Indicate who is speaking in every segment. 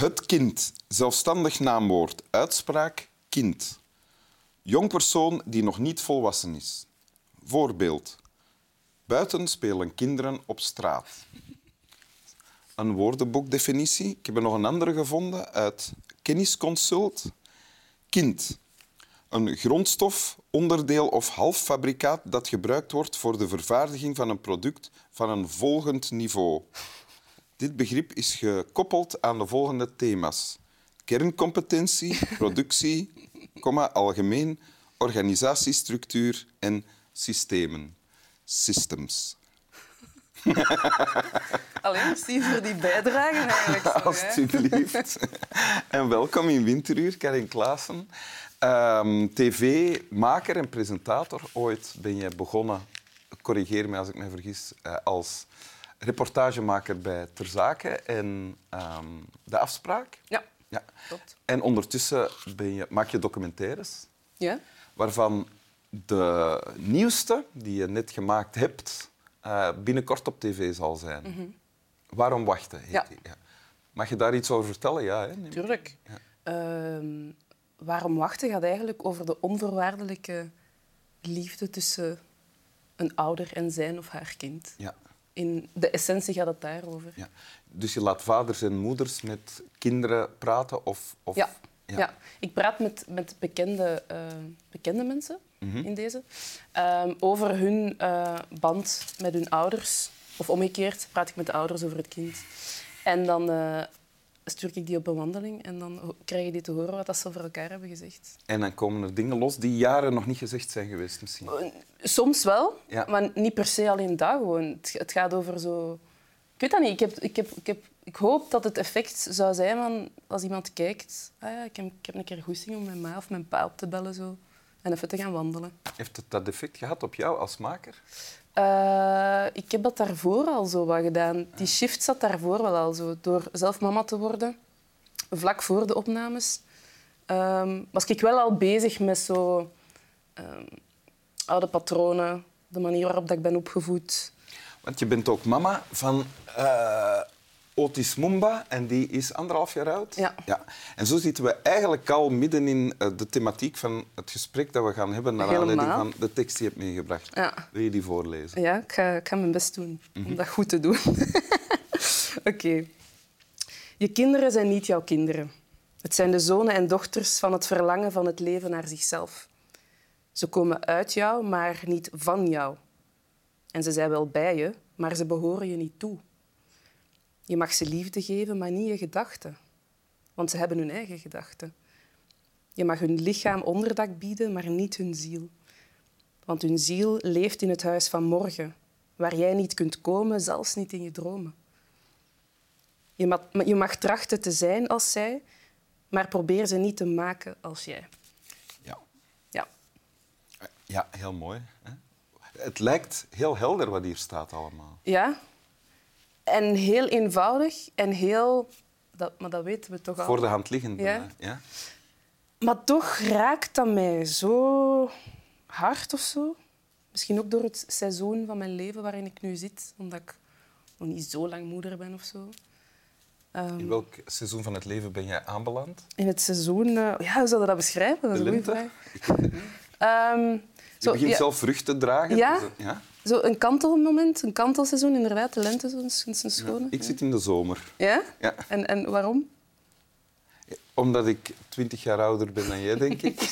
Speaker 1: Het kind. Zelfstandig naamwoord. Uitspraak kind. Jong persoon die nog niet volwassen is. Voorbeeld. Buiten spelen kinderen op straat. Een woordenboekdefinitie. Ik heb nog een andere gevonden uit Kennisconsult. Kind. Een grondstof, onderdeel of halffabrikaat dat gebruikt wordt voor de vervaardiging van een product van een volgend niveau. Dit begrip is gekoppeld aan de volgende thema's. Kerncompetentie, productie, comma, algemeen, organisatiestructuur en systemen. Systems.
Speaker 2: Alleen merci voor die bijdrage eigenlijk. zo.
Speaker 1: Alsjeblieft. en welkom in Winteruur, Karin Klaassen. Ehm, TV-maker en presentator. Ooit ben je begonnen, corrigeer me als ik me vergis, eh, als reportagemaker bij Ter Zake en ehm, De Afspraak.
Speaker 2: Ja,
Speaker 1: Ja.
Speaker 2: klopt.
Speaker 1: En ondertussen ben je, maak je documentaires,
Speaker 2: Ja?
Speaker 1: waarvan de nieuwste die je net gemaakt hebt, eh, binnenkort op tv zal zijn. Waarom wachten? Heet
Speaker 2: Mhm. Ja.
Speaker 1: die. Ja. Mag je daar iets over vertellen? Ja, hè?
Speaker 2: Tuurlijk. Ehm, waarom wachten gaat eigenlijk over de onvoorwaardelijke liefde tussen een ouder en zijn of haar kind.
Speaker 1: Ja.
Speaker 2: In de essentie gaat het daarover.
Speaker 1: Ja. Dus je laat vaders en moeders met kinderen praten? Of, of...
Speaker 2: Ja. Ja. ik praat met, met bekende, eh, bekende mensen
Speaker 1: Mhm.
Speaker 2: in deze ehm, over hun eh, band met hun ouders. Of omgekeerd praat ik met de ouders over het kind. En dan eh, stuur ik die op een wandeling en dan krijgen die te horen wat dat ze over elkaar hebben gezegd.
Speaker 1: En dan komen er dingen los die jaren nog niet gezegd zijn geweest misschien.
Speaker 2: Eh, Soms wel,
Speaker 1: Ja.
Speaker 2: maar niet per se alleen dat. Gewoon. Het, het gaat over zo... Ik weet dat niet. Ik, heb, ik, heb, ik, heb, ik hoop dat het effect zou zijn van als iemand kijkt... Ah ja, ik, heb, ik heb een keer goesting om mijn ma of mijn pa op te bellen zo, en even te gaan wandelen.
Speaker 1: Heeft het dat effect gehad op jou als maker?
Speaker 2: Eh, ik heb dat daarvoor al zo wat gedaan. Die shift zat daarvoor wel al zo. Door zelf mama te worden, vlak voor de opnames, ehm, was ik wel al bezig met zo ehm, oude patronen, de manier waarop dat ik ben opgevoed.
Speaker 1: Want je bent ook mama van eh, Otis Mumba en die is anderhalf jaar oud.
Speaker 2: Ja.
Speaker 1: ja. En zo zitten we eigenlijk al midden in eh, de thematiek van het gesprek dat we gaan hebben naar
Speaker 2: Helemaal.
Speaker 1: aanleiding van de tekst die je hebt meegebracht.
Speaker 2: Ja.
Speaker 1: Wil je die voorlezen?
Speaker 2: Ja, ik ga, ik ga mijn best doen om dat goed te doen. Oké. Je kinderen zijn niet jouw kinderen. Het zijn de zonen en dochters van het verlangen van het leven naar zichzelf. Ze komen uit jou, maar niet van jou. En ze zijn wel bij je, maar ze behoren je niet toe. Je mag ze liefde geven, maar niet je gedachten. Want ze hebben hun eigen gedachten. Je mag hun lichaam onderdak bieden, maar niet hun ziel. Want hun ziel leeft in het huis van morgen, waar jij niet kunt komen, zelfs niet in je dromen. Je mag, je mag trachten te zijn als zij, maar probeer ze niet te maken als jij.
Speaker 1: Ja.
Speaker 2: Ja,
Speaker 1: Ja, heel mooi. Hè? Het lijkt heel helder wat hier staat allemaal.
Speaker 2: ja. En heel eenvoudig en heel... Dat, maar dat weten we toch al.
Speaker 1: Voor de hand liggend.
Speaker 2: Ja. Maar toch raakt dat mij zo hard of zo. Misschien ook door het seizoen van mijn leven waarin ik nu zit, omdat ik nog niet zo lang moeder ben of zo. Ehm,
Speaker 1: In welk seizoen van het leven ben jij aanbeland?
Speaker 2: In het seizoen... eh, ja, hoe zou je dat beschrijven? Dat is
Speaker 1: De
Speaker 2: een goede
Speaker 1: lente?
Speaker 2: vraag. Ehm,
Speaker 1: Je
Speaker 2: zo,
Speaker 1: begint
Speaker 2: ja,
Speaker 1: zelf vrucht te dragen.
Speaker 2: Ja?
Speaker 1: dus, ja?
Speaker 2: Zo een kantelmoment, een kantelseizoen, inderdaad. De lente is een.
Speaker 1: Ik zit in de zomer.
Speaker 2: Ja?
Speaker 1: Ja.
Speaker 2: En, en waarom?
Speaker 1: Omdat ik twintig jaar ouder ben dan jij, denk ik.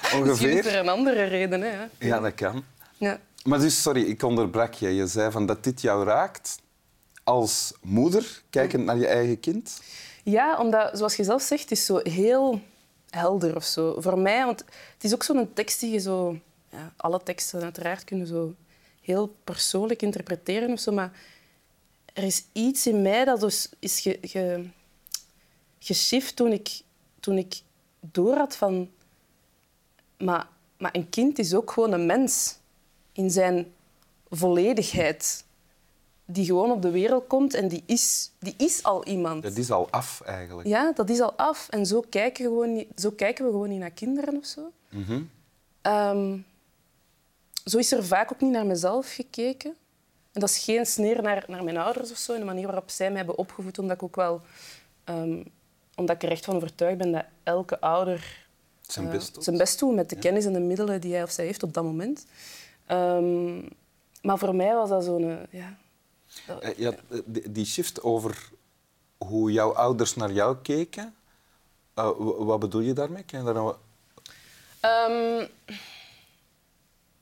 Speaker 2: Misschien is
Speaker 1: Ongeveer.
Speaker 2: er een andere reden. Hè?
Speaker 1: Ja, dat kan.
Speaker 2: Ja.
Speaker 1: Maar dus, sorry, ik onderbrak je. Je zei van dat dit jou raakt als moeder, kijkend naar je eigen kind.
Speaker 2: Ja, omdat, zoals je zelf zegt, het is zo heel helder of zo. Voor mij, want het is ook zo'n tekst die je zo... Ja, alle teksten uiteraard kunnen zo heel persoonlijk interpreteren of zo, maar er is iets in mij dat dus is ge, ge, geshift toen ik, toen ik doorhad van... Maar, maar een kind is ook gewoon een mens in zijn volledigheid. Die gewoon op de wereld komt en die is, die is al iemand.
Speaker 1: Dat is al af, eigenlijk.
Speaker 2: Ja, dat is al af. En zo kijken, we gewoon niet, zo kijken we gewoon niet naar kinderen of zo. Ehm, zo is er vaak ook niet naar mezelf gekeken. En dat is geen sneer naar, naar mijn ouders of zo, in de manier waarop zij mij hebben opgevoed, omdat ik ook wel... ehm, omdat ik er echt van overtuigd ben dat elke ouder
Speaker 1: Zijn
Speaker 2: eh,
Speaker 1: best doet.
Speaker 2: zijn best doet met de kennis en de middelen die hij of zij heeft op dat moment. Ehm, maar voor mij was dat zo'n... eh, Ja,
Speaker 1: Eh, ja, die, shift over hoe jouw ouders naar jou keken, wat bedoel je daarmee? Kan je daar nou
Speaker 2: Ehm,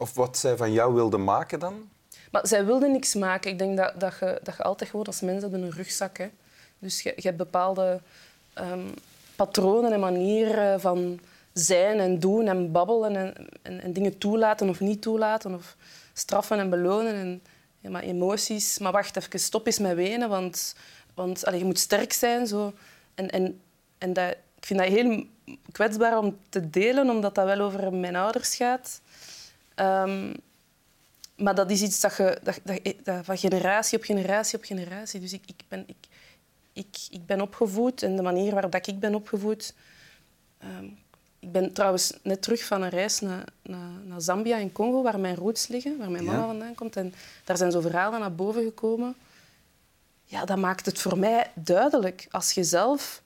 Speaker 1: of wat zij van jou wilden maken dan?
Speaker 2: Maar zij wilde niks maken. Ik denk dat, dat, je, dat je altijd gewoon als mens hebt een rugzak. Hè. Dus je, je hebt bepaalde ehm, patronen en manieren van zijn en doen en babbelen en, en, en dingen toelaten of niet toelaten. Of straffen en belonen. En, ja, maar emoties. Maar wacht even, stop eens met wenen, want, want allee, je moet sterk zijn. Zo. En, en, en dat, ik vind dat heel kwetsbaar om te delen, omdat dat wel over mijn ouders gaat. Ehm, maar dat is iets dat je dat, dat, dat van generatie op generatie op generatie. Dus ik, ik, ben, ik, ik, ik ben opgevoed en de manier waarop dat ik ben opgevoed. ehm, ik ben trouwens net terug van een reis naar, naar, naar Zambia en Congo, waar mijn roots liggen, waar mijn
Speaker 1: Ja.
Speaker 2: mama vandaan komt. En daar zijn zo verhalen naar boven gekomen. Ja, dat maakt het voor mij duidelijk. Als je zelf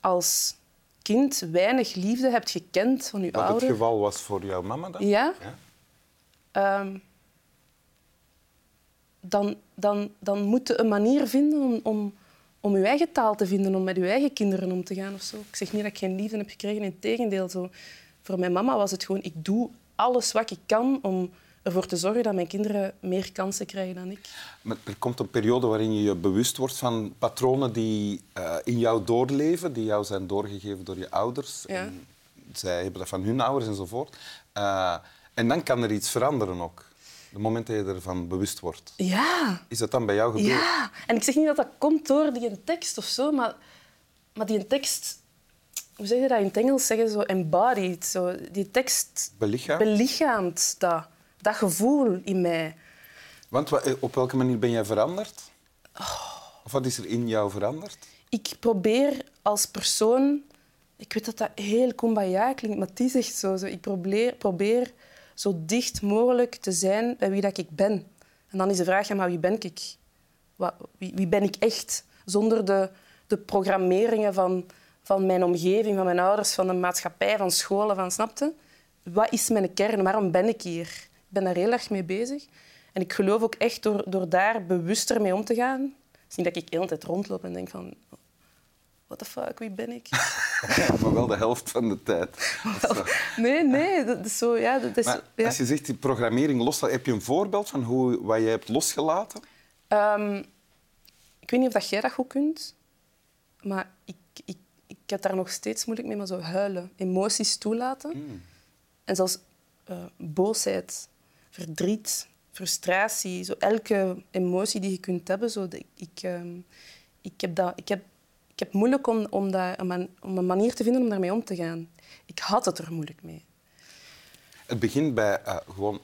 Speaker 2: als kind weinig liefde hebt gekend van je
Speaker 1: Wat het geval was voor jouw mama dan?
Speaker 2: Ja,
Speaker 1: Ja.
Speaker 2: Ehm, dan, dan, dan moet je een manier vinden om, om, om je eigen taal te vinden, om met je eigen kinderen om te gaan. Of zo. Ik zeg niet dat ik geen liefde heb gekregen, in tegendeel. Zo. Voor mijn mama was het gewoon, ik doe alles wat ik kan om ervoor te zorgen dat mijn kinderen meer kansen krijgen dan ik.
Speaker 1: Maar er komt een periode waarin je je bewust wordt van patronen die eh, in jou doorleven, die jou zijn doorgegeven door je ouders.
Speaker 2: Ja.
Speaker 1: En zij hebben dat van hun ouders enzovoort. Eh, en dan kan er iets veranderen ook. Het moment dat je ervan bewust wordt.
Speaker 2: Ja,
Speaker 1: Is dat dan bij jou gebeurd?
Speaker 2: ja. En ik zeg niet dat dat komt door die tekst of zo, maar, maar die tekst... Hoe zeg je dat in het Engels? Zeggen zo embodied. Zo. Die tekst
Speaker 1: Belichaam?
Speaker 2: belichaamt dat, dat gevoel in mij.
Speaker 1: Want wa- eh, op welke manier ben jij veranderd?
Speaker 2: Oh.
Speaker 1: Of wat is er in jou veranderd?
Speaker 2: Ik probeer als persoon... Ik weet dat dat heel kumbaya klinkt, maar is echt zo. zo. Ik probeer, probeer zo dicht mogelijk te zijn bij wie dat ik ben. En dan is de vraag, ja, maar wie ben ik? Wie ben ik echt? Zonder de, de programmeringen van, van mijn omgeving, van mijn ouders, van de maatschappij, van scholen, van snapte? Wat is mijn kern? Waarom ben ik hier? Ik ben daar heel erg mee bezig. En ik geloof ook echt door, door daar bewuster mee om te gaan. Het is niet dat ik de hele tijd rondloop en denk van... What the fuck, wie ben ik?
Speaker 1: maar wel de helft van de tijd.
Speaker 2: Nee, nee, dat is zo... Ja, dat is,
Speaker 1: Maar
Speaker 2: ja.
Speaker 1: als je zegt die programmering loslaten, heb je een voorbeeld van hoe, wat jij hebt losgelaten?
Speaker 2: Ehm, ik weet niet of dat jij dat goed kunt, maar ik, ik, ik heb daar nog steeds moeilijk mee, maar zo huilen, emoties toelaten. En zelfs eh, boosheid, verdriet, frustratie, zo elke emotie die je kunt hebben. Zo, de- ik, ehm, ik, heb dat, ik, heb, ik heb moeilijk om, om, dat, een man- om een manier te vinden om daarmee om te gaan. Ik had het er moeilijk mee.
Speaker 1: Het begint bij eh, gewoon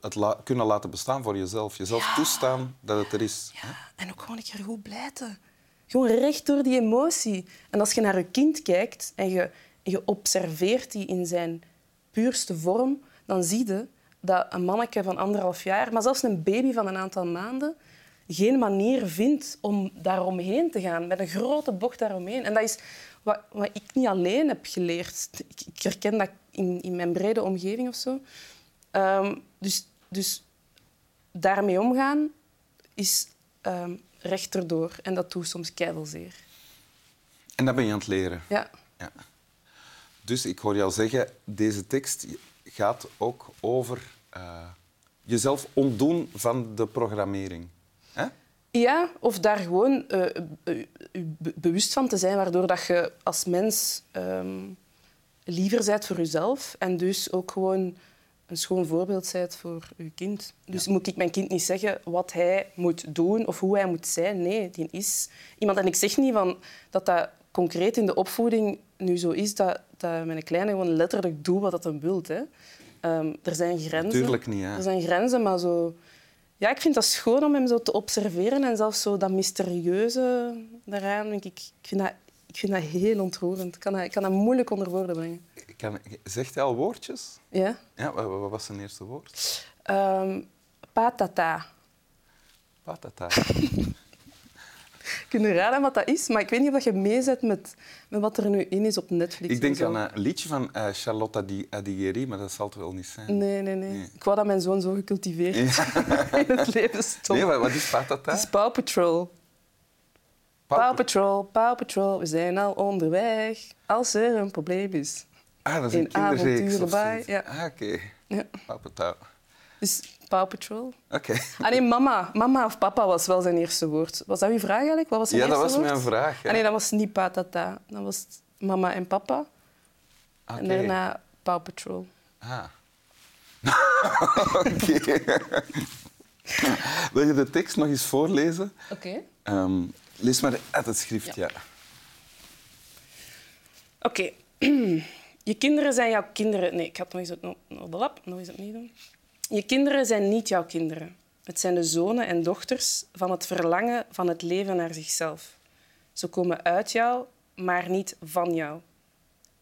Speaker 1: het la- kunnen laten bestaan voor jezelf. Jezelf toestaan dat het er is.
Speaker 2: Ja, en ook gewoon een keer goed blijten. Gewoon recht door die emotie. En als je naar je kind kijkt en je, en je observeert die in zijn puurste vorm, dan zie je dat een manneke van anderhalf jaar, maar zelfs een baby van een aantal maanden, geen manier vindt om daaromheen te gaan, met een grote bocht daaromheen. En dat is wat, wat ik niet alleen heb geleerd. Ik, ik herken dat in, in mijn brede omgeving of zo. Ehm, dus, dus daarmee omgaan is ehm recht erdoor. En dat doet soms keivelzeer.
Speaker 1: En dat ben je aan het leren.
Speaker 2: Ja.
Speaker 1: Ja. Dus ik hoor jou zeggen, deze tekst gaat ook over eh, jezelf ontdoen van de programmering.
Speaker 2: Ja, of daar gewoon be- bewust van te zijn, waardoor dat je als mens ehm, liever bent voor jezelf en dus ook gewoon een schoon voorbeeld bent voor je kind. Dus moet ik mijn kind niet zeggen wat hij moet doen of hoe hij moet zijn. Nee, die is iemand. En ik zeg niet van dat dat concreet in de opvoeding nu zo is dat, dat mijn kleine gewoon letterlijk doet wat dat hem wil. Hè. Ehm, er zijn grenzen.
Speaker 1: Tuurlijk niet.
Speaker 2: Er zijn grenzen, maar zo... Ja, ik vind dat schoon om hem zo te observeren en zelfs zo dat mysterieuze daaraan. Ik, ik, vind dat, ik vind dat heel ontroerend. Ik kan dat, ik kan dat moeilijk onder woorden brengen.
Speaker 1: Kan, zegt hij al woordjes?
Speaker 2: Ja?
Speaker 1: Ja, wat, wat was zijn eerste woord?
Speaker 2: Ehm, patata.
Speaker 1: Patata.
Speaker 2: Kun je raden wat dat is? Maar ik weet niet of je meezet met, met wat er nu in is op Netflix.
Speaker 1: Ik denk aan een liedje van eh, Charlotte Di- Adighieri, maar dat zal het wel niet zijn.
Speaker 2: Nee, nee, nee,
Speaker 1: Nee.
Speaker 2: Ik wou dat mijn zoon zo gecultiveerd in het leven stond.
Speaker 1: Nee, wat, is patata?
Speaker 2: Het is Paw Patrol. Paw Patrol, Paw Patrol, we zijn al onderweg. Als er een probleem is.
Speaker 1: Ah, dat is een
Speaker 2: in
Speaker 1: kinderreeks
Speaker 2: bij, ja.
Speaker 1: Ah, oké.
Speaker 2: Ja.
Speaker 1: Patata.
Speaker 2: Dus Paw Patrol.
Speaker 1: Oké.
Speaker 2: Ah nee, mama. Mama of papa was wel zijn eerste woord. Was dat uw vraag eigenlijk? Wat was zijn
Speaker 1: Ja, dat was
Speaker 2: woord?
Speaker 1: mijn vraag. Ja.
Speaker 2: Ah nee, dat was niet patata. Dat was mama en papa.
Speaker 1: Oké.
Speaker 2: En daarna Paw Patrol.
Speaker 1: Ah. Oké. Wil je de tekst nog eens voorlezen?
Speaker 2: Oké.
Speaker 1: Ehm, lees maar uit het schrift, ja.
Speaker 2: Oké. Je kinderen zijn jouw kinderen. Nee, ik ga het nog eens, op, op de lap, nog eens opnieuw doen. Je kinderen zijn niet jouw kinderen. Het zijn de zonen en dochters van het verlangen van het leven naar zichzelf. Ze komen uit jou, maar niet van jou.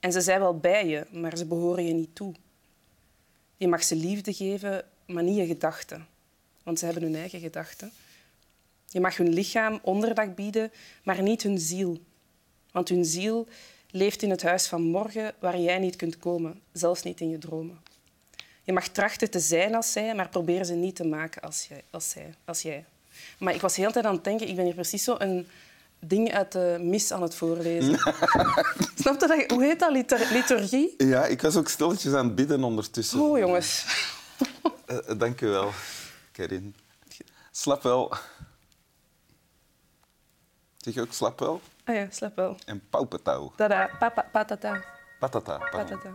Speaker 2: En ze zijn wel bij je, maar ze behoren je niet toe. Je mag ze liefde geven, maar niet je gedachten. Want ze hebben hun eigen gedachten. Je mag hun lichaam onderdak bieden, maar niet hun ziel. Want hun ziel leeft in het huis van morgen waar jij niet kunt komen, zelfs niet in je dromen. Je mag trachten te zijn als zij, maar probeer ze niet te maken als jij. Als zij, als jij. Maar ik was de hele tijd aan het denken, ik ben hier precies zo een ding uit de mis aan het voorlezen. Snap je dat? Hoe heet dat? Litur- liturgie?
Speaker 1: Ja, ik was ook stilletjes aan het bidden ondertussen.
Speaker 2: Oh, jongens.
Speaker 1: Eh, eh, dank u wel, Karin. Slap wel. Zeg je ook slap wel?
Speaker 2: Ah ja, slap wel.
Speaker 1: En paupetouw.
Speaker 2: Tada, papa, patata,
Speaker 1: Patata. pardon.
Speaker 2: patata.